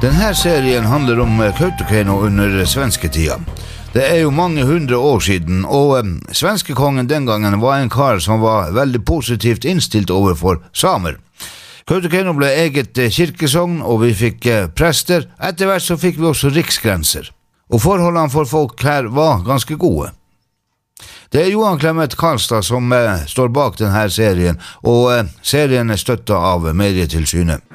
Denne serien handler om eh, Kautokeino under eh, svensketida. Det er jo mange hundre år siden, og eh, svenskekongen den gangen var en kar som var veldig positivt innstilt overfor samer. Kautokeino ble eget eh, kirkesogn, og vi fikk eh, prester. Etter hvert så fikk vi også riksgrenser. Og forholdene for folk her var ganske gode. Det er Johan Clemet Karlstad som eh, står bak denne serien, og serien er støtta av Medietilsynet.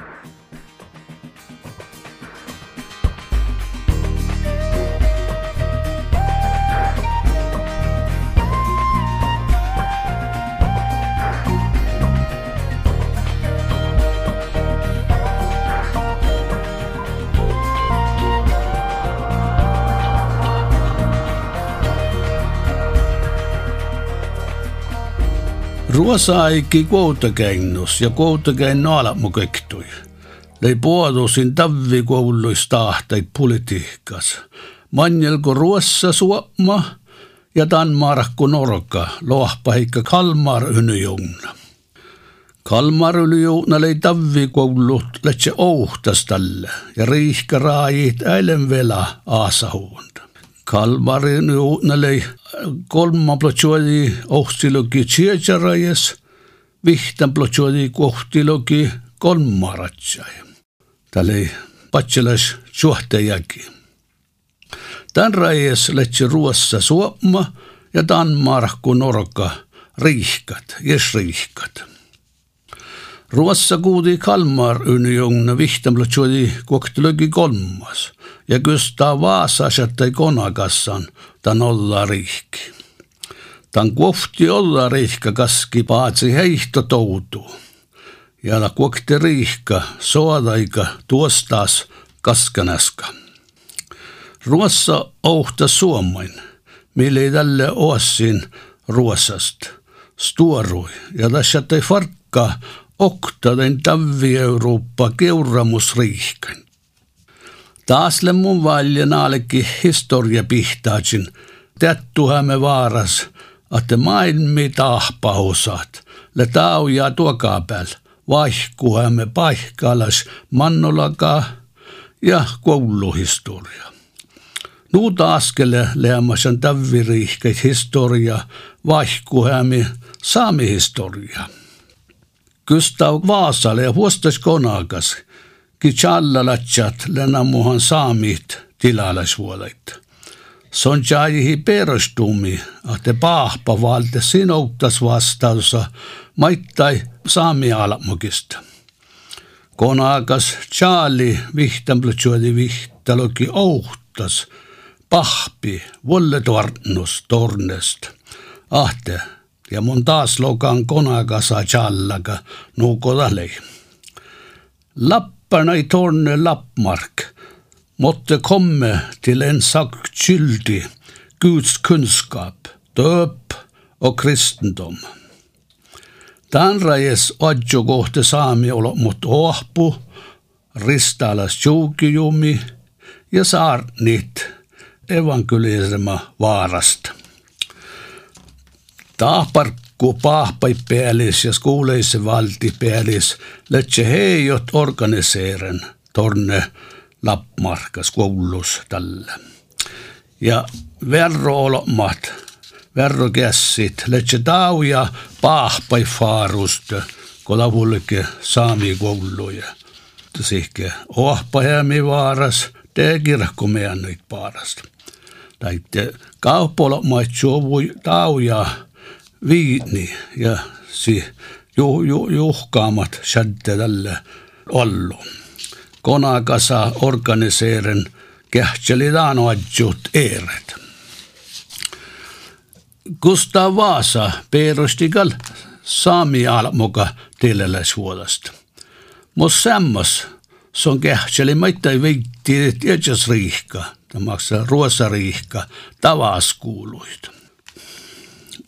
Medietillsynet. Ruosa-aiki koutakäinnus ja koutakäin naalamukektui. Lei puolusin tavvikouluis tahtait politiikkas. Manjelko Ruossa Suomma ja Danmarkku Norka lohpaikka Kalmar ynyjungna. Kalmar ynyjungna lei tavvikoulut letse ouhtas tälle ja riihka raajit äilen vela aasahuunda. Kalmarin juutnalei kolma plotsuoli ohtilogi tsietsarajas, vihtan plotsuoli kohtilogi kolmaratsai. Tälle patselas suhtejakin. Tän rajas lätsi Ruossa Suomma ja Danmarkku Norka riihkat, jes riihkat. Ruossa kuudi Kalmar unjongna vihtamplotsuoli kohtilogi kolmas – ja Gustav Vaasa sättei konakassan tan olla rihki. Tan kuofti olla rihka kaski paatsi heihto toutu. Ja la kuokti rihka soadaika tuostaas kaskanaska. Ruossa ohta suomain, mille tälle oassin Ruossast. Stuorui ja tässä ei farkka oktaden tavvi Eurooppa keuramusriihkan. Taasle mun valjanaallekin historia pihtaatsin. Tättuhamme vaaras, että maailmi tahpausat. Le tauja tuokaa päällä. Vaihkuhamme paikkalas mannolakaa ja kouluhistoria. Nuuta askele leamasan tävviriihkeit historia, vaihkuhamme saamihistoria. Gustav Vaasale ja huostas konakas – Kichallalatsat lenamuhan saamit tilalasvuoleit. Son jaihi perustumi, että pahpa valte sinoutas vastausa maittai saami alamukista. Konakas Charlie vihtamplutsuoli vihtaloki ouhtas pahpi volletornus tornest. Ahte, ja mun taas lokan konakasa challaka nuukodalei. Lapp Lapparna i Torne Lappmark måtte komme till en sakkyldig Guds kunskap, döp och kristendom. Tanrajes adjo kohte saami olo mut ohpu, ristalas juukijumi ja saarnit evankelisema vaarast. Tahpar kun pahpai pealis ja skuuleisse valti pealis, lätse heijot organiseeren torne Lappmarkas koulus tällä. Ja verro olomat, verro kässit, lätse tauja pahpai faarust, kun lavullike saami kouluja. Sihke ohpahämi vaaras, te kirkko meidän nyt paarasta. Tai kauppolomat suvui tauja, viini ja ju, ju, juhkaamat tälle ollu. Konakasa organiseeren kähtselitaan adjut eeret. Gustav Vaasa perustikal saami almoka tilelläisvuodesta. Mos sammas son kähtseli maittai veitti tietäs riihka, tämä ruosariihka, tavaskuuluita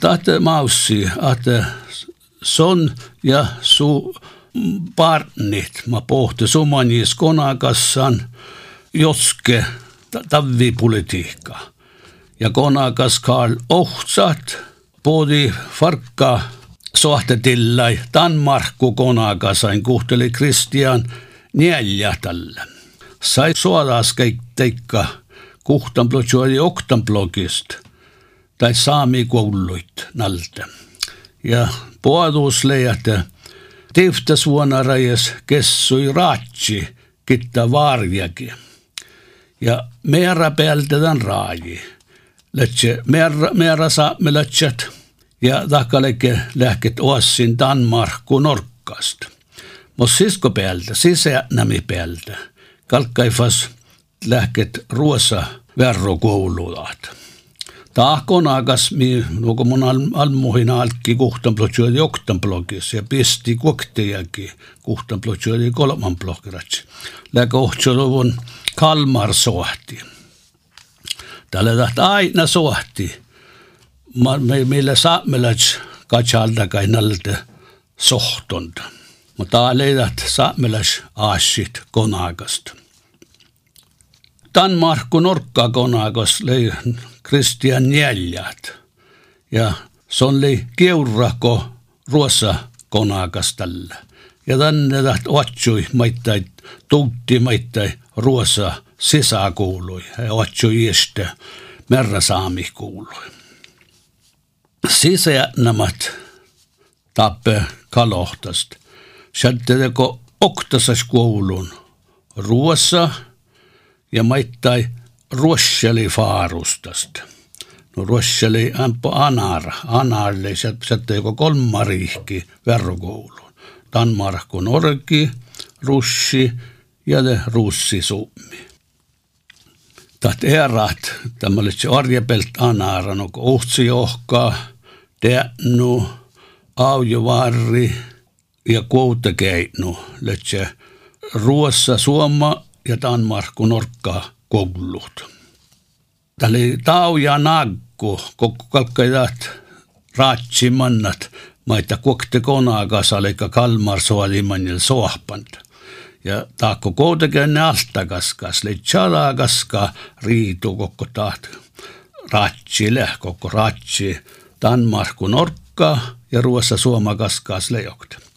tahte maussi, että son ja su partnit, mä pohti sumanis konakassan joske tavvipolitiikka. Ja konakas Karl Ohtsat podi farkka sohtetillai Danmarkku konakasain kuhteli Kristian neljä tällä. sai kõik teikka kuhtan bloggi oktan blogist tai saami kouluit nalta. Ja puolus leijate tiftas vuonna rajas kessui raatsi kitta varjaki. Ja meera pealtä tämän raaji. Lätsä meera, meera saamme lätsät ja takaleke lähket oassin Danmarku norkkasta. Mos sisko pealtä, sisäänämi pealtä. Kalkkaifas lähket ruosa verrokoululat. Tahkon akas mi nuko mun al, almuhin alki kuhtan blogjuodi joktan blogis ja pisti koktejakin kuhtan blogjuodi kolman blogirats. Läkä ohtsoluvun Kalmar sohti. Tällä tahta aina sohti. Me, meillä saamelais katsalta kai nalta sohtonta. Mutta täällä ei tahta saamelais aasit konakasta. Danmarku nurkkakonakos lei Christian Njäljät. Ja se oli keurako ruossa konakas tällä. Ja tänne taht otsui maittai, tuutti maittai ruossa sisäkuului. Ja otsui ieste merrasaami kuului. Sisäjänämät tappe kalohtast. Sieltä oktasas koulun ruossa – ja maittai ruosseli faarustasta. No ruosseli ämpö anara, anarle, sieltä joko kolmarihki verrokouluun. Danmarku Norki, Russi ja de Russi Summi. Taht erat, tämä oli se arjepelt anara, no uhtsi johkaa, teännu, aujovarri ja kuutekeinu, letse ruossa suoma ja Danmarku norkkaa koulut. Tämä oli tauja naggu, koko kalkkajat raatsi mannat, maita kokte konagas alika Kalmar soalimanil sohpant. Ja taakko koutekenne altakaskas, leitsala kaska riitu koko taht ratsille, koko ratsi Danmarku norkka ja ruossa suoma kaskas lejokta.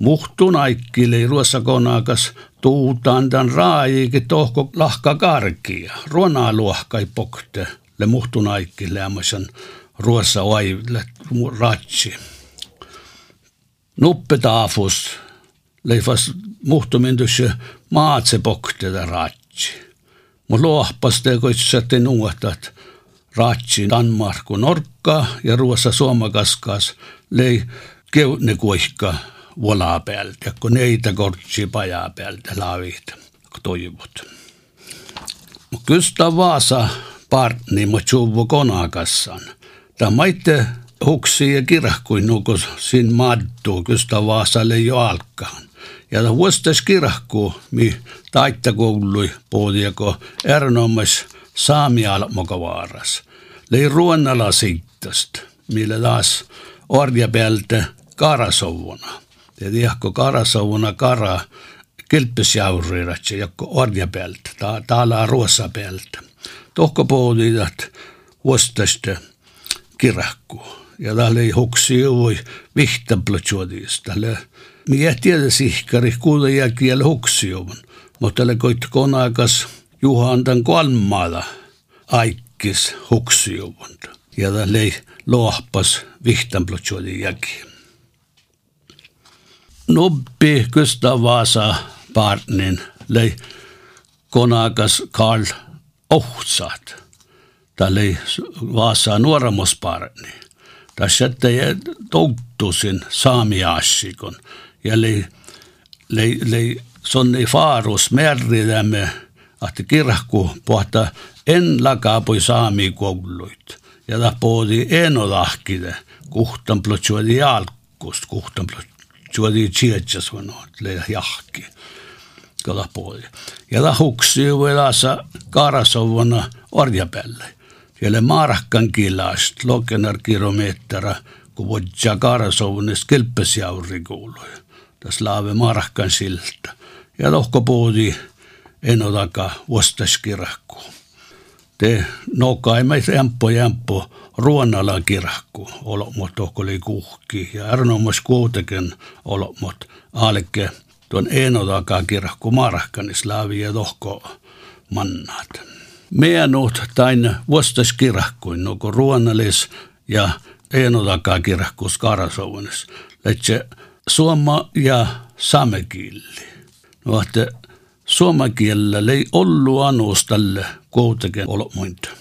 Muhtun aikkili ruossa konakas tuutaan tämän raajiikin tohko lahka karkia. Ruona luohkai pokte le muhtun aikki lämmösen ruossa oiville ratsi. Nuppetaafus leifas muhtumintusse maatse pokte ratsi. Mun luohpas te koitsatte nuotat ratsi Danmarku Norkka ja ruossa Suomakaskas lei keutne kuihka vola pealt ja kun neitä kortsi paja pealt laavit toivot. Kystä Vaasa partni mo tjuvu konakassan. Tämä maitte huksi ja kirahkuin nuku sin maddu kystä Vaasalle jo alkaan. Ja ta vuostas kirahku mi taittakoului puhudiako erinomas saamialmokavaaras. Lei ruonnala sittast, millä taas orja pealta karasovuna. Ja tiedätkö, karasovuna kara kilppisjaurirat, joku orja pealta, ta, täällä ruossa pealta. Tohko puhudivat vuostasta kirahku. Ja täällä ei huksi voi vihtaplotsuodista. Täällä Mie tiedä sihkari, kuulen jälkeen huksiovun. Mutta tällä koit konakas juhantan kolmalla aikkis huksiovun. Ja täällä ei lohpas vihtanplotsuodin jälkeen. Nobbi Gustav Vasa partnin lei konakas Karl Ohtsat. Tämä oli Vasa nuoremuspartni. Tässä ei touttusin saamiaassikon ja lei, lei, lei sonni faarus merridämme, että kirkku pohta en lakaapui saami kouluit. Ja ta poodi enolahkide, kuhtan plotsuodi jalkust, kuhtan plotsuodi tsietsas vanot, leida jahki. Kala poodi. Ja ta huksi ju elasa kaarasovana orjapälle. Siellä maarakkan kilast, lokenar kilometrä, kun vodja kaarasovunnes kelppesjauri kuului tässä laave markkan siltä. Ja lohko puhuti en otaka vuostaskirahku. Te noka ei meitä jämppo jämppo ruonala kirahku olomot oli kuhki ja erinomas kuitenkin olomot alke tuon Eenotakaa kirkku Markkanis laavi ja tohko mannat. Meenut tain vuostas kirkkuin, nuko ruonalis ja Eenotakaa kirkku Skarasounis. Letse suoma ja samekieli. No, että suomakielellä ei ollut anus tälle kuitenkin olomuinta.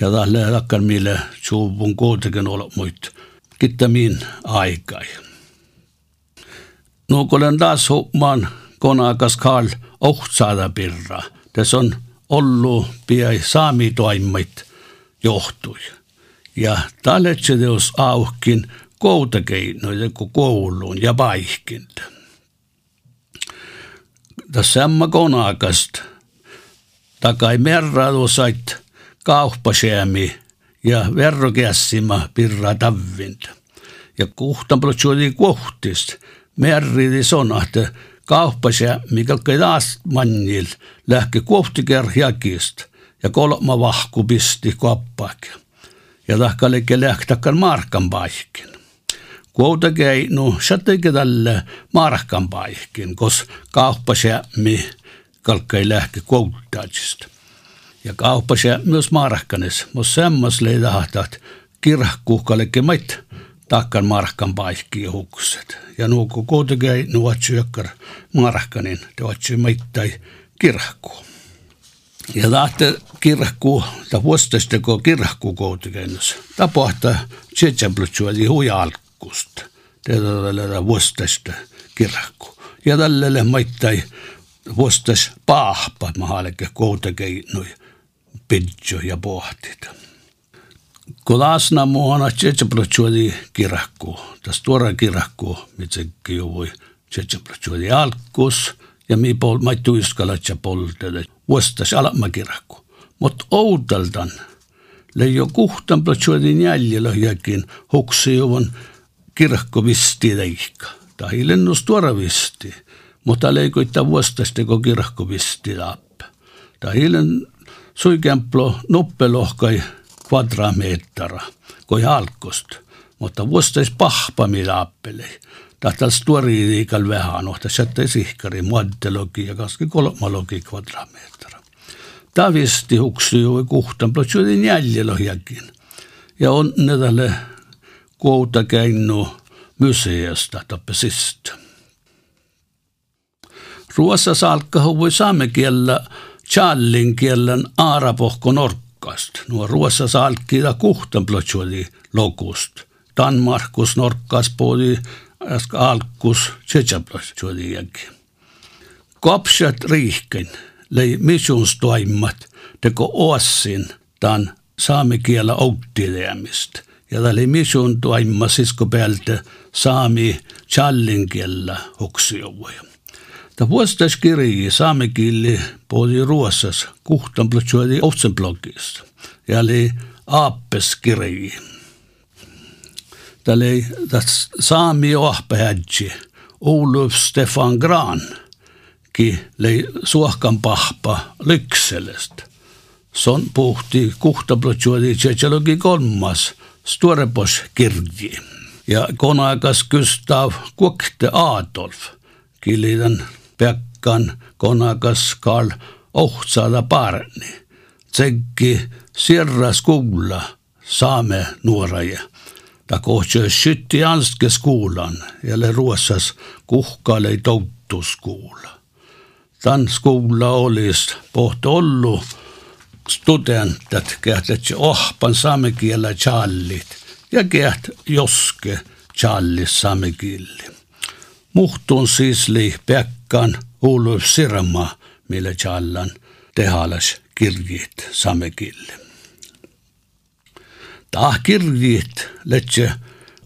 Ja tälle lakkan mille suuvun kuitenkin olomuinta. Kittämiin aikai. No olen taas huomaan konakas Karl Ohtsaada pirra. Tässä on ollut piai saamitoimmit johtui. Ja teos auhkin koutakeinoja kouluun ja vaihkinta tässä samma konakast takai merradusait kauppasäämi ja verrokässima pirra tavvinta. Ja kuhtan plotsuodi kohtist merridi sonahte kauppasäämi kalkai taas mannil lähke kohtikerhjakist ja kolma vahku pisti koppakin. Ja tahkalike lähtakkan markan paikkin kuitenkin no sattuikin tälle markan paikkin, kos kauppasäämi kalkkai lähke kouluttaisista. Ja kauppasä myös markkanes, mutta semmos lei tahtat kirhkuhkallekin mait takkan markan paikki hukset. Ja nuuko kuitenkin nuot syökkar markkanin, tuotsi maittai kirhku. Ja tahte kirhku, ta vuostastako kirhku kuitenkin, tapahtaa tsetsänplutsua huja alku kirkkusta. Tällä vuostesta kirkku. Ja tällä maittai vuostas paahpa mahalekke koutakeinoi pidjo ja pohtit. Kolasna muona tsetseplatsuodi kirkku. Tästä tuora kirkku, mitsekin jo voi tsetseplatsuodi alkus. Ja mi pol maittu iskalatsa poltele. Vuostas alama kirkku. Mut outaltan. Leijo kuhtan platsuodin jäljellä jäkin huksi juvon kirkko visti leikka. Tai lennus tuora visti, mutta leikoita vuostasta kun kirkko visti lappe. Tai hiilen suikemplo nuppelohkai kvadrameettara, koi alkost, mutta vuostais pahpami lappelei. Tahtas tuori liikal vähän, nohta sätte sihkari, muaddelogi ja kaski kolmalogi kvadrameettara. Tavisti huksi jo kuhtan, plötsydin jäljellä Ja on ne tälle kouta käynyt museosta tappesista. Ruossa alkaa voi saamen kielellä Charlin kielen aarapohko norkkast. Nuo Ruossa salkkida kuhtan plotsuoli lokust. Danmarkus norkkas puoli alkus tsetsäplotsuoli jäki. Kopsat riihken, lei misunstoimmat, teko oassin tämän saamen kielä outtileämistä ja tämä oli misun toimma sisko päältä saami challinkiellä hoksiovoja. Ta vuostas kirji saami kieli puoli ruossas kuhtan plotsuoli otsen blogista. Ja oli aappes kirji. Tämä oli saami ohpähädji Olof Stefan Gran ki lei suohkan pahpa lykselestä. Son puhti kuhtaplotsuoli tsetselogi kolmas – Storebos kirji. Ja konakas Gustav Kuokte Adolf, kiliden Pekkan konakas Karl Ohtsala Parni, tsekki Sierra skola saame nuoraja. Ta kohtsi sytti anske skolan, jälle ruossas kuhkale toutuskuula. Tan skola olisi pohto ollut studentat kähtät ohpan saamekielä challit ja käht joske challis saamekilli. Muhtun sisli pekkan uulu sirma, millä challan tehalas kirjit saamekilli. Tah kirjit letse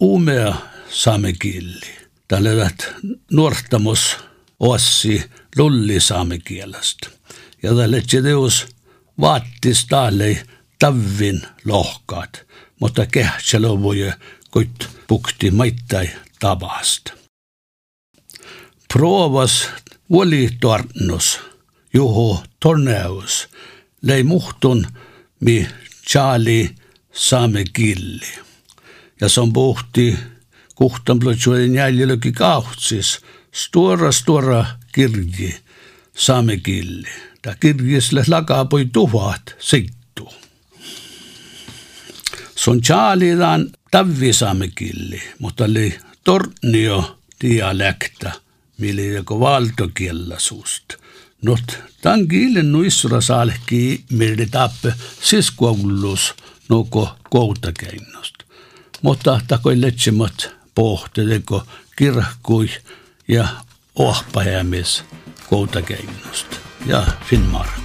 umea saamekilli. Tällöät nuortamos ossi lulli saamekielestä. Ja tälle teos vaattis taalle tavvin lohkaat, mutta kehtselo voi koit pukti maittai tabasta. Provas oli tornus, juho torneus, lei muhtun mi Charlie saame killi. Ja se on puhti kuhtan plötsuiden jäljelöki kahtsis, stora stora kirji saamekilli. Ta kirjisle lakapoi tuhat seittu. Se on Charlidan tavisaamekilli, mutta oli tornio dialekta, millä joku valtokielasuust. Not tämän kielen nuissura saalki millä tappe siskuavullus nuko koutakeinosta. Mutta takoi letsimot pohtedeko kirkkui ja ohpajamis koutakeinosta ja Finnmark.